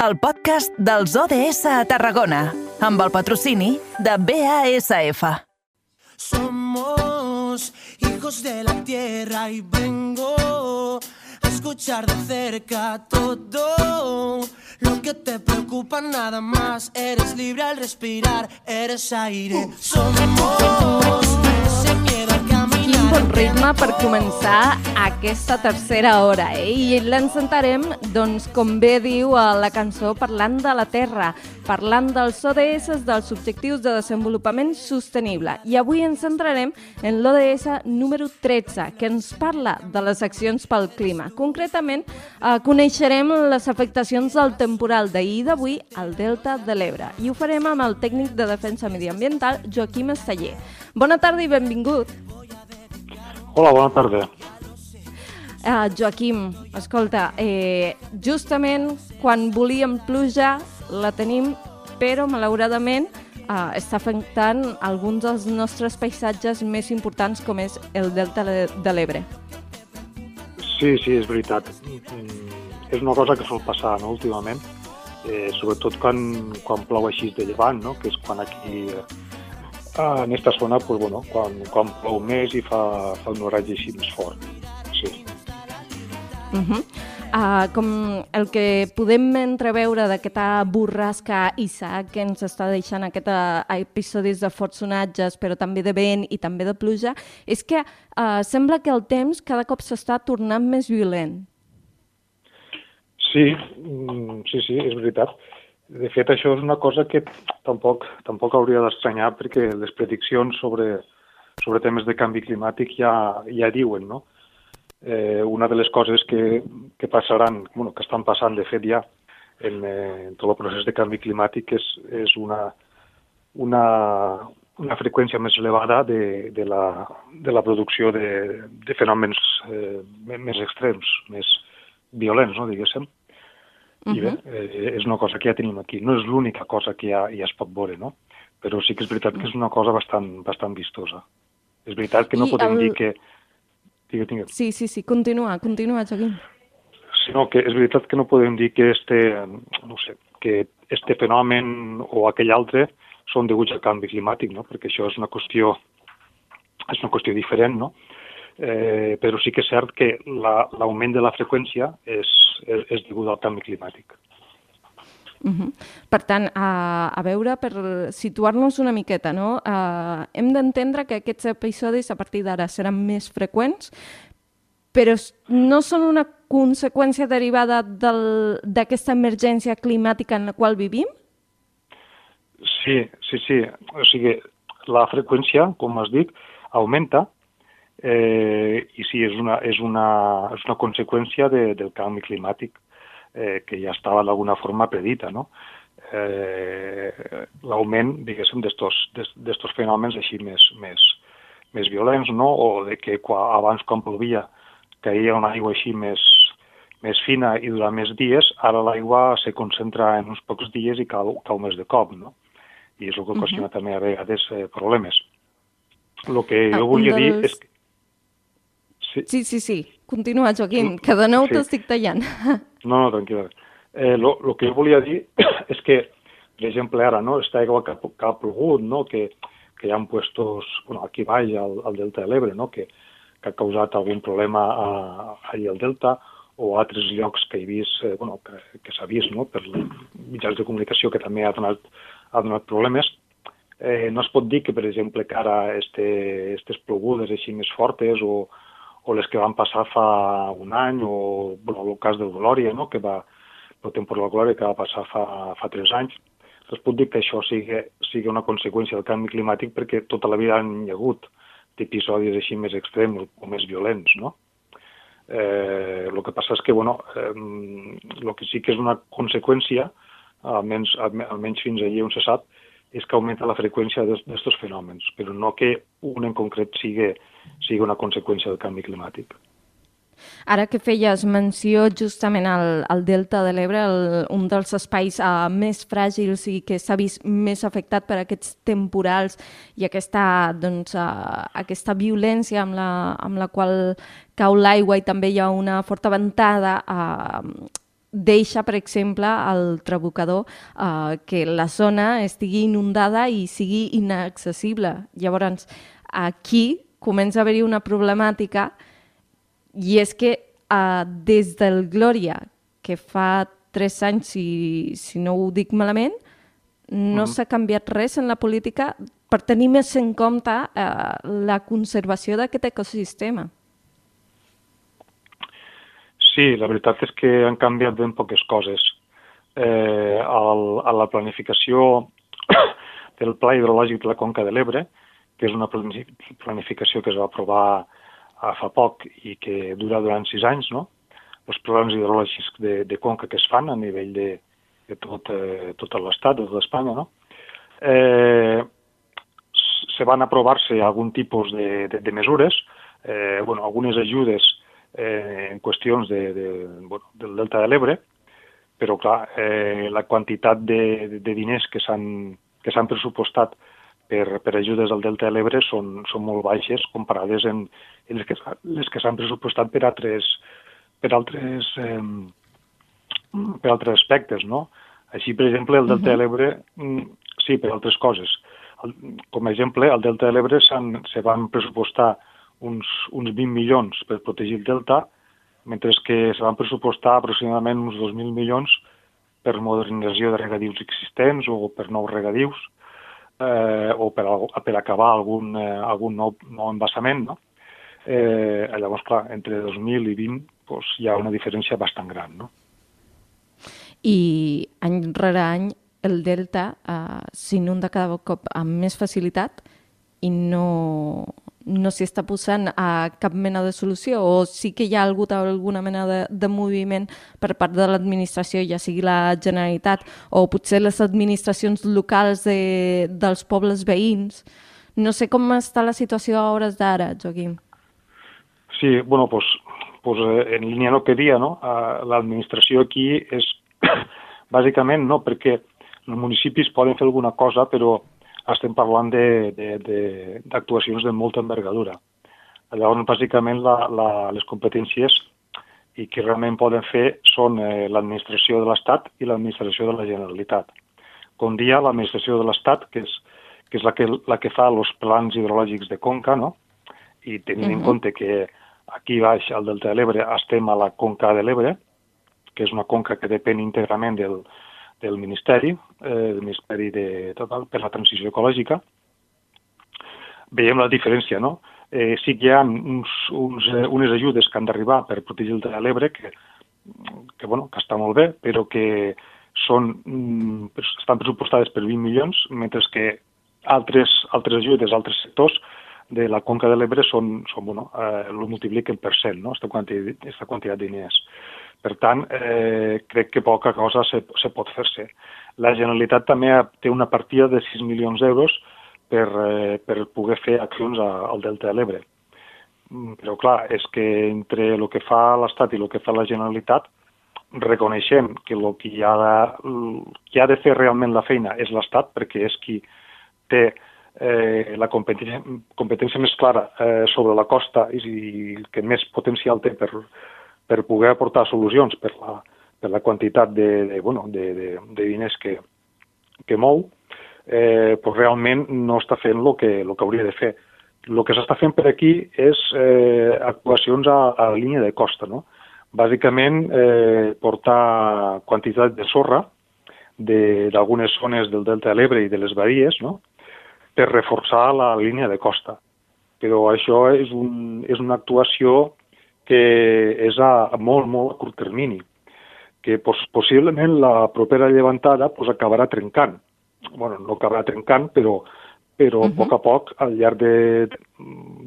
el podcast dels ODS a Tarragona, amb el patrocini de BASF. Somos hijos de la tierra y vengo a escuchar de cerca todo lo que te preocupa nada más. Eres libre al respirar, eres aire. Somos bon ritme per començar aquesta tercera hora, eh? I l'encentarem, doncs, com bé diu a la cançó, parlant de la Terra, parlant dels ODS, dels Objectius de Desenvolupament Sostenible. I avui ens centrarem en l'ODS número 13, que ens parla de les accions pel clima. Concretament, eh, coneixerem les afectacions del temporal d'ahir i d'avui al Delta de l'Ebre. I ho farem amb el tècnic de defensa mediambiental, Joaquim Esteller. Bona tarda i benvingut. Hola, bona tarda. Uh, Joaquim, escolta, eh, justament quan volíem pluja la tenim, però malauradament uh, està afectant alguns dels nostres paisatges més importants com és el Delta de l'Ebre. Sí, sí, és veritat. Mm, És una cosa que sol passar no, últimament, eh, sobretot quan, quan plou així de llevant, no? que és quan aquí eh, en aquesta zona, pues, bueno, quan, quan plou més i fa, fa un oratge així més fort. Sí. Uh -huh. uh, com el que podem entreveure d'aquesta borrasca Isaac que ens està deixant aquests episodis de forts sonatges, però també de vent i també de pluja, és que uh, sembla que el temps cada cop s'està tornant més violent. Sí, mm, sí, sí, és veritat. De fet, això és una cosa que tampoc, tampoc hauria d'estranyar perquè les prediccions sobre, sobre temes de canvi climàtic ja, ja diuen, no? Eh, una de les coses que, que passaran, bueno, que estan passant de fet ja en, eh, en tot el procés de canvi climàtic és, és una, una, una freqüència més elevada de, de, la, de la producció de, de fenòmens eh, més extrems, més violents, no, diguéssim. Uh -huh. I bé, eh, és una cosa que ja tenim aquí. No és l'única cosa que ja, ja es pot veure, no? Però sí que és veritat que és una cosa bastant, bastant vistosa. És veritat que no I podem el- dir que... Digue, digue. Sí, sí, sí, continua, continua, Joaquim. Sinó que és veritat que no podem dir que este, no sé, que este fenomen o aquell altre són deguts al canvi climàtic, no? Perquè això és una qüestió, és una qüestió diferent, no? Eh, però sí que és cert que la- l'augment de la freqüència és, és, és degut al canvi climàtic. Uh -huh. Per tant, a, a veure, per situar-nos una miqueta, no? Uh, hem d'entendre que aquests episodis a partir d'ara seran més freqüents, però no són una conseqüència derivada d'aquesta emergència climàtica en la qual vivim? Sí, sí, sí. O sigui, la freqüència, com has dit, augmenta eh, i sí, és una, és una, és una conseqüència de, del canvi climàtic eh, que ja estava d'alguna forma predita, no? Eh, L'augment, diguéssim, d'estos fenòmens així més, més, més violents, no? O de que quan, abans, quan plovia, caia una aigua així més, més fina i durant més dies, ara l'aigua se concentra en uns pocs dies i cau, cau més de cop, no? I és el que ocasiona uh -huh. també a vegades eh, problemes. El que Ah, jo volia dir és que... Sí, Sí, sí, sí. Continua, Joaquim, que de nou Sí. t'estic tallant. No, no, tranquil·la. Eh, lo, lo que jo volia dir és que, per exemple, ara, no, esta aigua que, que ha plogut, no, que, que hi ha puestos, bueno, aquí baix, al, al Delta de l'Ebre, no, que, que ha causat algun problema a, allà al Delta, o a altres llocs que he vist, eh, bueno, que, que s'ha vist, no, per mitjans de comunicació que també ha donat, ha donat problemes, eh, no es pot dir que, per exemple, que ara este, estes plogudes així més fortes o, o les que van passar fa un any, o bueno, el cas del Glòria, no? que va, temporal Glòria que va passar fa, fa tres anys, es pot dir que això sigui, sigui una conseqüència del canvi climàtic perquè tota la vida han hi ha hagut episodis així més extrems o més violents, no? Eh, el que passa és que, bueno, eh, el que sí que és una conseqüència, almenys, almenys fins allà on se sap, és que augmenta la freqüència d'aquests fenòmens, però no que un en concret sigui, sigui una conseqüència del canvi climàtic. Ara que feies menció justament al, al Delta de l'Ebre, un dels espais uh, més fràgils i que s'ha vist més afectat per aquests temporals i aquesta, doncs, uh, aquesta violència amb la, amb la qual cau l'aigua i també hi ha una forta ventada, uh, deixa, per exemple, el trabucador eh, que la zona estigui inundada i sigui inaccessible. Llavors, aquí comença a haver-hi una problemàtica i és que eh, des del Glòria, que fa tres anys, si, si no ho dic malament, no mm. s'ha canviat res en la política per tenir més en compte eh, la conservació d'aquest ecosistema. Sí, la veritat és que han canviat ben poques coses. Eh, el, a la planificació del Pla Hidrològic de la Conca de l'Ebre, que és una planificació que es va aprovar fa poc i que dura durant sis anys, no? els programes hidrològics de, de conca que es fan a nivell de, de tot, eh, tot l'estat, de tota Espanya, no? Eh, se van aprovar-se algun tipus de, de, de mesures, eh, bueno, algunes ajudes eh, en qüestions de, de, bueno, del Delta de l'Ebre, però clar, eh, la quantitat de, de diners que s'han pressupostat per, per ajudes al Delta de l'Ebre són, són molt baixes comparades amb les que, les que s'han pressupostat per altres, per altres, eh, per altres aspectes, no? Així, per exemple, el Delta de l'Ebre, mm, sí, per altres coses. Com a exemple, al Delta de l'Ebre se van pressupostar uns, uns 20 milions per protegir el Delta, mentre que se van pressupostar aproximadament uns 2.000 milions per modernització de regadius existents o per nous regadius eh, o per, per acabar algun, eh, algun nou, nou embassament, no? Eh, llavors, clar, entre 2000 i 20 doncs, hi ha una diferència bastant gran, no? I any rere any el delta eh, s'inunda cada cop amb més facilitat i no, no s'hi està posant a cap mena de solució o sí que hi ha hagut alguna mena de, de moviment per part de l'administració, ja sigui la Generalitat o potser les administracions locals de, dels pobles veïns. No sé com està la situació a hores d'ara, Joaquim. Sí, bueno, pues, pues en línia no queria, no? L'administració aquí és bàsicament no, perquè els municipis poden fer alguna cosa, però estem parlant d'actuacions de, de, de, de molta envergadura. Llavors, bàsicament, la, la, les competències i que realment poden fer són eh, l'administració de l'Estat i l'administració de la Generalitat. Com dia, l'administració de l'Estat, que és, que és la, que, la que fa els plans hidrològics de Conca, no? i tenint uh -huh. en compte que aquí baix, al Delta de l'Ebre, estem a la Conca de l'Ebre, que és una conca que depèn íntegrament del, del Ministeri, eh, del Ministeri de, total, per la transició ecològica, veiem la diferència, no? Eh, sí que hi ha uns, uns, eh, unes ajudes que han d'arribar per protegir el de l'Ebre, que, que, bueno, que està molt bé, però que són, mm, estan pressupostades per 20 milions, mentre que altres, altres ajudes, altres sectors de la conca de l'Ebre són, són bueno, eh, lo multipliquen per cent, no?, aquesta quantitat, aquesta quantitat de diners. Per tant, eh, crec que poca cosa se, se pot fer-se. La Generalitat també té una partida de 6 milions d'euros per, eh, per poder fer accions a, al Delta de l'Ebre. Mm, però clar, és que entre el que fa l'Estat i el que fa la Generalitat reconeixem que el que hi ha de, qui ha de fer realment la feina és l'Estat, perquè és qui té eh, la competència, competència més clara eh, sobre la costa i, i que més potencial té per, per poder aportar solucions per la, per la quantitat de, de, bueno, de, de, de diners que, que mou, eh, pues realment no està fent el que, lo que hauria de fer. El que s'està fent per aquí és eh, actuacions a, a la línia de costa, no? Bàsicament, eh, portar quantitat de sorra d'algunes zones del Delta de l'Ebre i de les Badies, no?, per reforçar la línia de costa. Però això és, un, és una actuació que és a, molt, molt a curt termini, que pos, possiblement la propera llevantada pues, acabarà trencant. bueno, no acabarà trencant, però, però uh -huh. a poc a poc, al llarg de,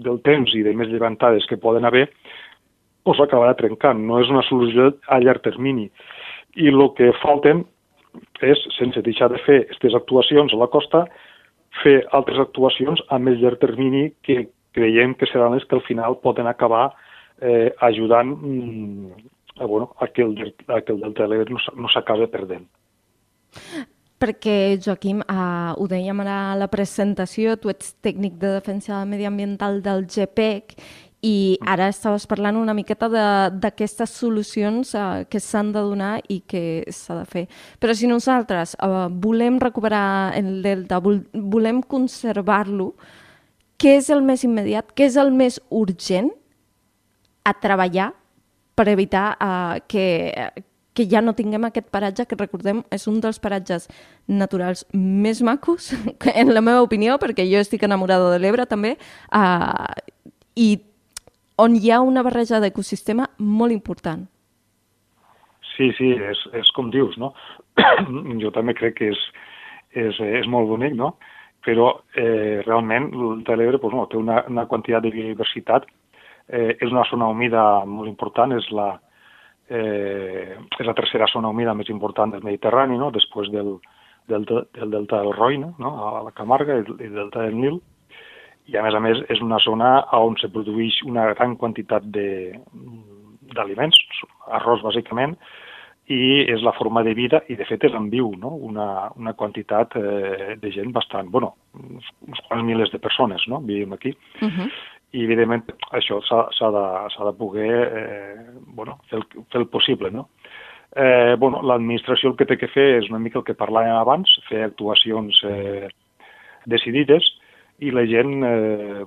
del temps i de més llevantades que poden haver, pues, acabarà trencant. No és una solució a llarg termini. I el que falten és, sense deixar de fer aquestes actuacions a la costa, fer altres actuacions a més llarg termini que creiem que seran les que al final poden acabar eh, ajudant mm, a, bueno, a, que el, a que el Delta de l'Ebre no, no s'acabi perdent. Perquè, Joaquim, eh, ho dèiem ara a la presentació, tu ets tècnic de defensa mediambiental del GPEC i ara estaves parlant una miqueta d'aquestes solucions uh, que s'han de donar i que s'ha de fer. Però si nosaltres uh, volem recuperar el delta, vol, volem conservar-lo, què és el més immediat, què és el més urgent a treballar per evitar uh, que, que ja no tinguem aquest paratge, que recordem és un dels paratges naturals més macos, en la meva opinió, perquè jo estic enamorada de l'Ebre també, uh, i on hi ha una barreja d'ecosistema molt important. Sí, sí, és, és com dius, no? jo també crec que és, és, és molt bonic, no? Però eh, realment el Telebre pues, no, té una, una quantitat de biodiversitat, eh, és una zona humida molt important, és la, eh, és la tercera zona humida més important del Mediterrani, no? després del, del, del delta del Roine, no? a la Camarga i del delta del Nil, i a més a més és una zona on se produeix una gran quantitat d'aliments, arròs bàsicament, i és la forma de vida i de fet és en viu, no? una, una quantitat eh, de gent bastant, bueno, uns, quants milers de persones no? vivim aquí. Uh -huh. I evidentment això s'ha de, de poder eh, bueno, fer, el, fer el possible. No? Eh, bueno, L'administració el que té que fer és una mica el que parlàvem abans, fer actuacions eh, decidides, i la gent, eh,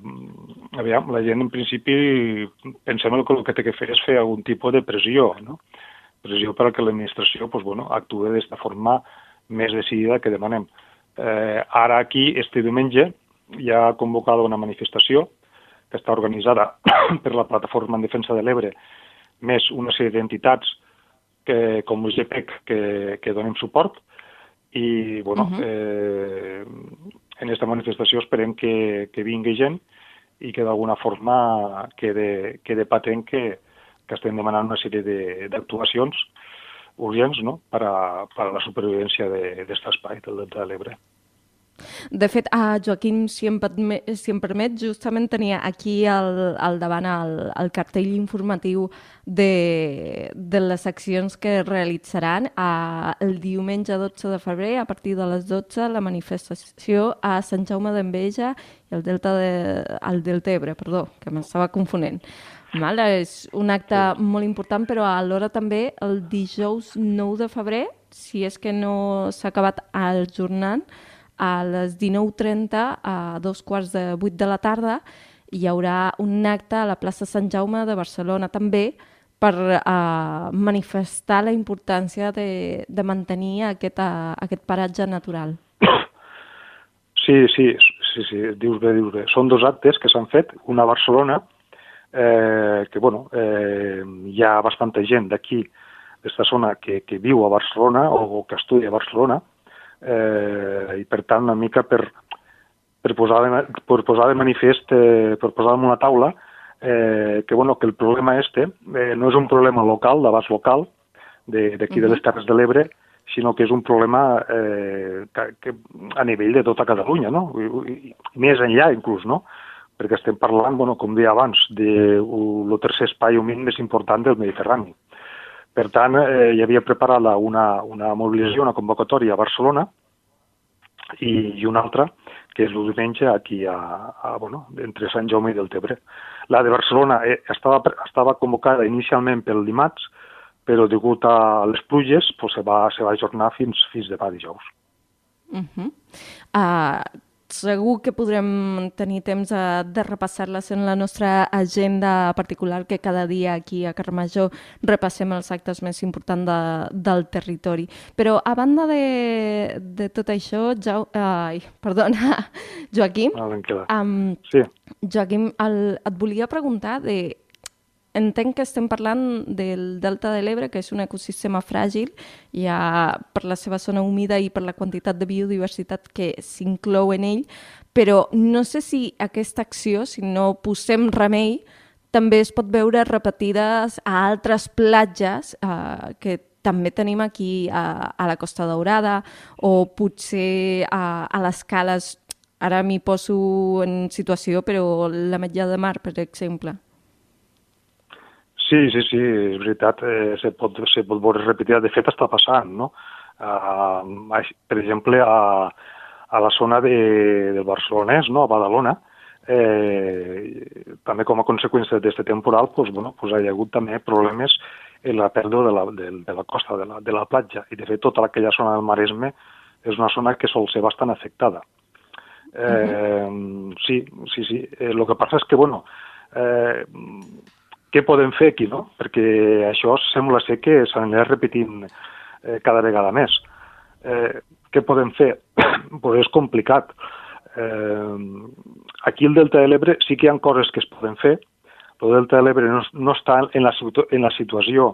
aviam, la gent en principi pensem que el que té que fer és fer algun tipus de pressió, no? pressió per a que l'administració pues, bueno, actuï d'esta forma més decidida que demanem. Eh, ara aquí, este diumenge, hi ha convocada una manifestació que està organitzada per la Plataforma en Defensa de l'Ebre, més una sèrie d'entitats que, com l'UGPEC que, que donem suport, i bueno, uh -huh. eh, en aquesta manifestació esperem que, que vingui gent i que d'alguna forma quede, quede patent que, que estem demanant una sèrie d'actuacions urgents no? per, a, per a la supervivència d'aquest espai del Delta de l'Ebre. De fet, a Joaquim, si em, si em permet, justament tenia aquí al, al davant el, el cartell informatiu de, de les accions que realitzaran a, el diumenge 12 de febrer, a partir de les 12, la manifestació a Sant Jaume d'Enveja i el Delta de, el Delta Ebre, perdó, que m'estava confonent. Mal, és un acte molt important, però alhora també el dijous 9 de febrer, si és que no s'ha acabat ajornant, a les 19.30 a dos quarts de vuit de la tarda hi haurà un acte a la plaça Sant Jaume de Barcelona també per uh, manifestar la importància de, de mantenir aquest, uh, aquest paratge natural. Sí, sí, sí, sí, dius bé, dius bé. Són dos actes que s'han fet, una a Barcelona, eh, que bueno, eh, hi ha bastanta gent d'aquí, d'esta zona, que, que viu a Barcelona o que estudia a Barcelona, eh, i per tant una mica per, per, posar, de, per posar de manifest, eh, per posar damunt la taula eh, que, bueno, que el problema este eh, no és un problema local, d'abast local, d'aquí de, de, les Terres de l'Ebre, sinó que és un problema eh, que, que a nivell de tota Catalunya, no? I, i més enllà inclús, no? Perquè estem parlant, bueno, com deia abans, de el tercer espai humit més important del Mediterrani. Per tant, eh, hi havia preparat una, una mobilització, una convocatòria a Barcelona i, i una altra, que és el diumenge aquí a, a, bueno, entre Sant Jaume i Deltebre. La de Barcelona eh, estava, estava convocada inicialment pel dimarts, però degut a les pluges pues, se, va, se va ajornar fins, fins demà dijous. Uh -huh. uh, segur que podrem tenir temps de, de repassar-les en la nostra agenda particular, que cada dia aquí a Carmajor repassem els actes més importants de, del territori. Però a banda de, de tot això, ja, ai, perdona, Joaquim, ah, um, sí. Joaquim el, et volia preguntar de entenc que estem parlant del Delta de l'Ebre, que és un ecosistema fràgil, ja per la seva zona humida i per la quantitat de biodiversitat que s'inclou en ell, però no sé si aquesta acció, si no posem remei, també es pot veure repetides a altres platges eh, que també tenim aquí a, a la Costa Daurada o potser a, a les cales, ara m'hi poso en situació, però la Metlla de Mar, per exemple. Sí, sí, sí, és veritat, eh, se, pot, se pot veure repetida. De fet, està passant, no? Uh, per exemple, a, a la zona de, del Barcelonès, no? a Badalona, eh, també com a conseqüència d'aquest temporal pues, bueno, pues hi ha hagut també problemes en la pèrdua de la, de, de la costa, de la, de la platja, i de fet tota aquella zona del Maresme és una zona que sol ser bastant afectada. Eh, uh -huh. Sí, sí, sí. Eh, el que passa és que, bueno, eh, què podem fer aquí, no? Perquè això sembla ser que s'anirà repetint eh, cada vegada més. Eh, què podem fer? pues és complicat. Eh, aquí el Delta de l'Ebre sí que hi ha coses que es poden fer. El Delta de l'Ebre no, no està en la, en la situació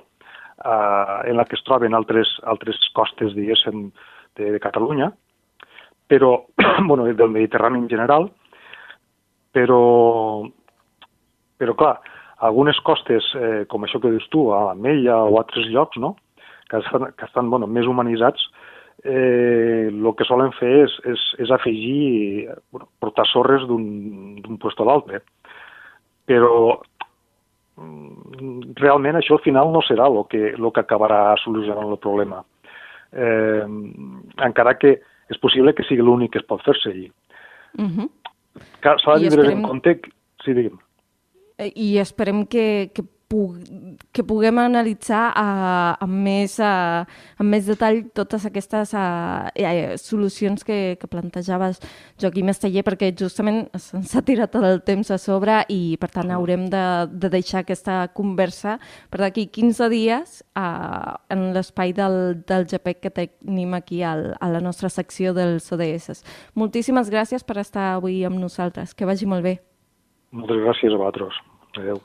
eh, en la que es troben altres, altres costes, diguéssim, de, de Catalunya, però, bueno, del Mediterrani en general, però, però clar, algunes costes, eh, com això que dius tu, a Mella o a altres llocs, no?, que estan, que estan bueno, més humanitzats, eh, el que solen fer és, és, és afegir, bueno, portar sorres d'un puesto a l'altre. Però mm, realment això al final no serà el que, lo que acabarà solucionant el problema. Eh, encara que és possible que sigui l'únic que es pot fer-se allí. Uh -huh. S'ha de tindre esperem... en compte... Sí, digue'm. Eh, I esperem que, que que puguem analitzar uh, amb, més, uh, amb més detall totes aquestes uh, uh, solucions que, que plantejaves, Joaquim Esteller, perquè justament se'ns ha tirat el temps a sobre i, per tant, haurem de, de deixar aquesta conversa per d'aquí 15 dies uh, en l'espai del, del GPEC que tenim aquí al, a la nostra secció dels ODS. Moltíssimes gràcies per estar avui amb nosaltres. Que vagi molt bé. Moltes gràcies a vosaltres. Hello.